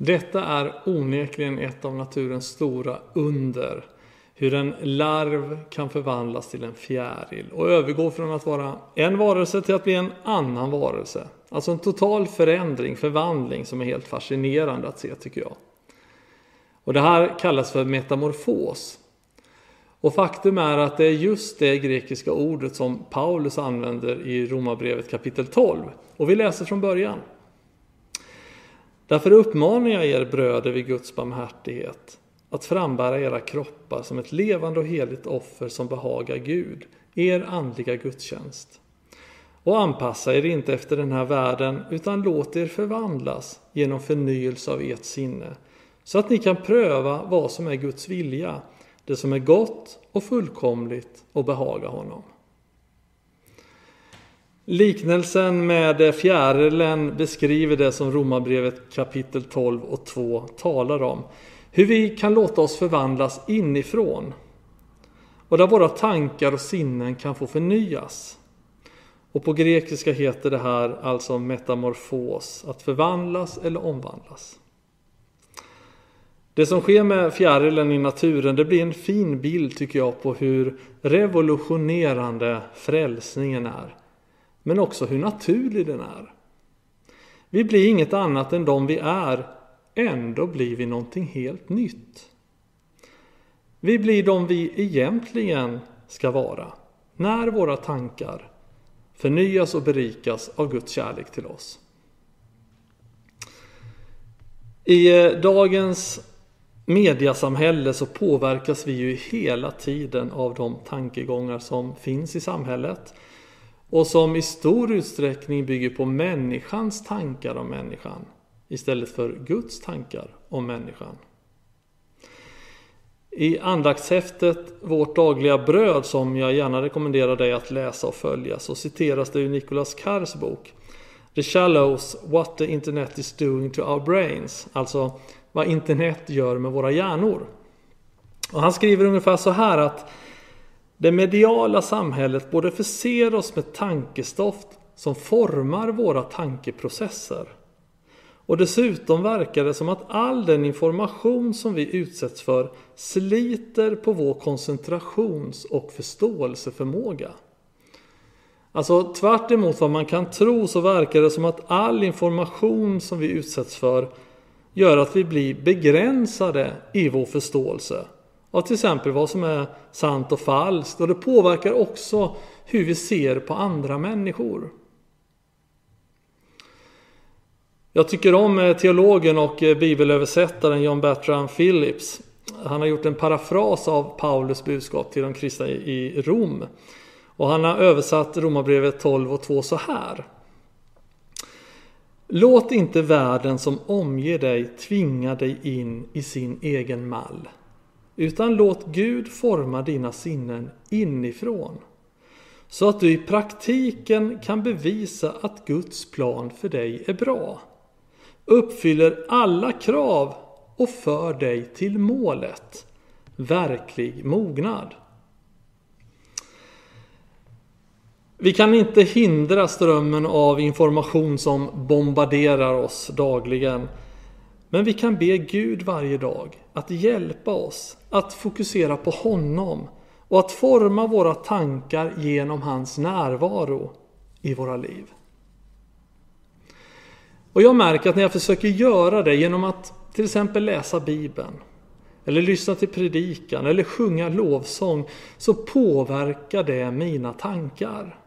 Detta är onekligen ett av naturens stora under. Hur en larv kan förvandlas till en fjäril och övergå från att vara en varelse till att bli en annan varelse. Alltså en total förändring, förvandling som är helt fascinerande att se tycker jag. Och det här kallas för metamorfos. Och faktum är att det är just det grekiska ordet som Paulus använder i Romarbrevet kapitel 12. Och vi läser från början. Därför uppmanar jag er bröder vid Guds barmhärtighet att frambära era kroppar som ett levande och heligt offer som behagar Gud, er andliga gudstjänst. Och anpassa er inte efter den här världen utan låt er förvandlas genom förnyelse av ert sinne så att ni kan pröva vad som är Guds vilja, det som är gott och fullkomligt och behaga honom. Liknelsen med fjärilen beskriver det som Romarbrevet kapitel 12 och 2 talar om. Hur vi kan låta oss förvandlas inifrån och där våra tankar och sinnen kan få förnyas. Och på grekiska heter det här alltså metamorfos, att förvandlas eller omvandlas. Det som sker med fjärilen i naturen det blir en fin bild tycker jag på hur revolutionerande frälsningen är. Men också hur naturlig den är. Vi blir inget annat än de vi är, ändå blir vi någonting helt nytt. Vi blir de vi egentligen ska vara, när våra tankar förnyas och berikas av Guds kärlek till oss. I eh, dagens mediasamhälle så påverkas vi ju hela tiden av de tankegångar som finns i samhället och som i stor utsträckning bygger på människans tankar om människan istället för Guds tankar om människan. I andaktshäftet Vårt dagliga bröd som jag gärna rekommenderar dig att läsa och följa så citeras det ur Nicholas Carrs bok The Shallows What the Internet is doing to our brains. Alltså vad internet gör med våra hjärnor. Och han skriver ungefär så här att det mediala samhället både förser oss med tankestoft som formar våra tankeprocesser. Och dessutom verkar det som att all den information som vi utsätts för sliter på vår koncentrations och förståelseförmåga. Alltså tvärt vad man kan tro så verkar det som att all information som vi utsätts för gör att vi blir begränsade i vår förståelse av till exempel vad som är sant och falskt och det påverkar också hur vi ser på andra människor. Jag tycker om eh, teologen och eh, bibelöversättaren John Bertrand Phillips. Han har gjort en parafras av Paulus budskap till de kristna i Rom. Och han har översatt Romarbrevet 12 och 2 så här. Låt inte världen som omger dig tvinga dig in i sin egen mall. Utan låt Gud forma dina sinnen inifrån. Så att du i praktiken kan bevisa att Guds plan för dig är bra. Uppfyller alla krav och för dig till målet. Verklig mognad. Vi kan inte hindra strömmen av information som bombarderar oss dagligen. Men vi kan be Gud varje dag att hjälpa oss att fokusera på honom och att forma våra tankar genom hans närvaro i våra liv. Och jag märker att när jag försöker göra det genom att till exempel läsa Bibeln eller lyssna till predikan eller sjunga lovsång så påverkar det mina tankar.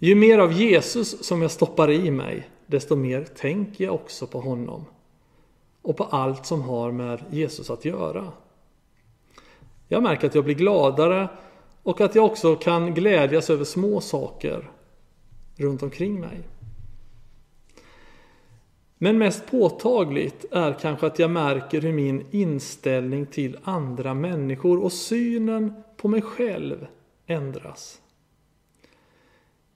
Ju mer av Jesus som jag stoppar i mig, desto mer tänker jag också på honom och på allt som har med Jesus att göra. Jag märker att jag blir gladare och att jag också kan glädjas över små saker runt omkring mig. Men mest påtagligt är kanske att jag märker hur min inställning till andra människor och synen på mig själv ändras.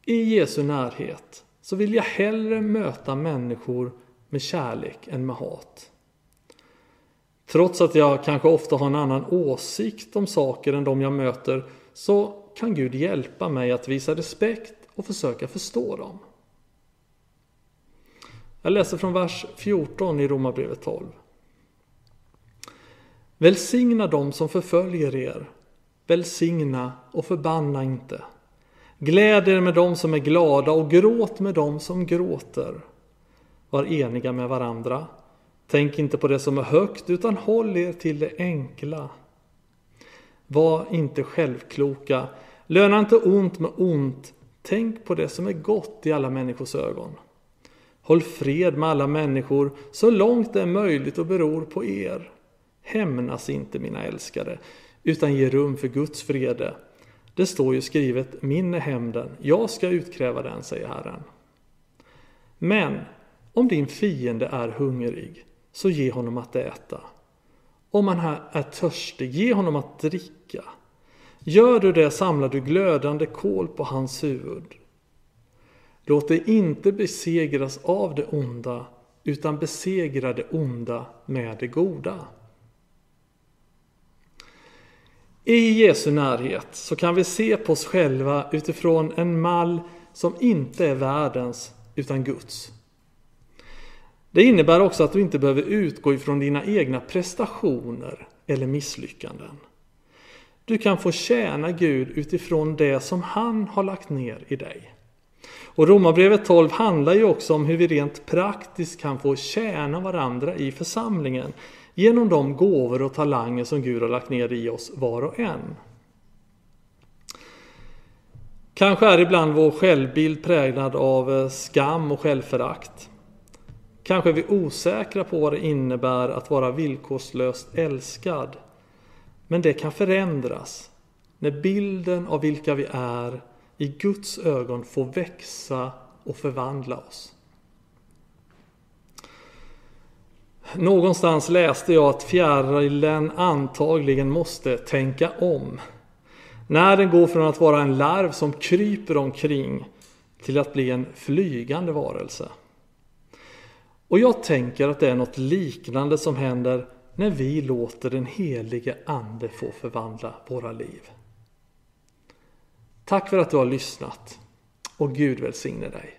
I Jesu närhet så vill jag hellre möta människor med kärlek än med hat. Trots att jag kanske ofta har en annan åsikt om saker än de jag möter så kan Gud hjälpa mig att visa respekt och försöka förstå dem. Jag läser från vers 14 i Romarbrevet 12. Välsigna dem som förföljer er. Välsigna och förbanna inte. Gläd er med dem som är glada och gråt med dem som gråter. Var eniga med varandra. Tänk inte på det som är högt utan håll er till det enkla. Var inte självkloka. Löna inte ont med ont. Tänk på det som är gott i alla människors ögon. Håll fred med alla människor så långt det är möjligt och beror på er. Hämnas inte mina älskade, utan ge rum för Guds frede. Det står ju skrivet, min är hämnden, jag ska utkräva den, säger Herren. Men om din fiende är hungrig, så ge honom att äta. Om han är törstig, ge honom att dricka. Gör du det samlar du glödande kol på hans huvud. Låt dig inte besegras av det onda, utan besegra det onda med det goda. I Jesu närhet så kan vi se på oss själva utifrån en mall som inte är världens utan Guds. Det innebär också att du inte behöver utgå ifrån dina egna prestationer eller misslyckanden. Du kan få tjäna Gud utifrån det som han har lagt ner i dig. Och Romarbrevet 12 handlar ju också om hur vi rent praktiskt kan få tjäna varandra i församlingen genom de gåvor och talanger som Gud har lagt ner i oss var och en. Kanske är ibland vår självbild präglad av eh, skam och självförakt. Kanske är vi osäkra på vad det innebär att vara villkorslöst älskad. Men det kan förändras när bilden av vilka vi är i Guds ögon får växa och förvandla oss. Någonstans läste jag att fjärilen antagligen måste tänka om. När den går från att vara en larv som kryper omkring till att bli en flygande varelse. Och jag tänker att det är något liknande som händer när vi låter den helige Ande få förvandla våra liv. Tack för att du har lyssnat och Gud välsigne dig.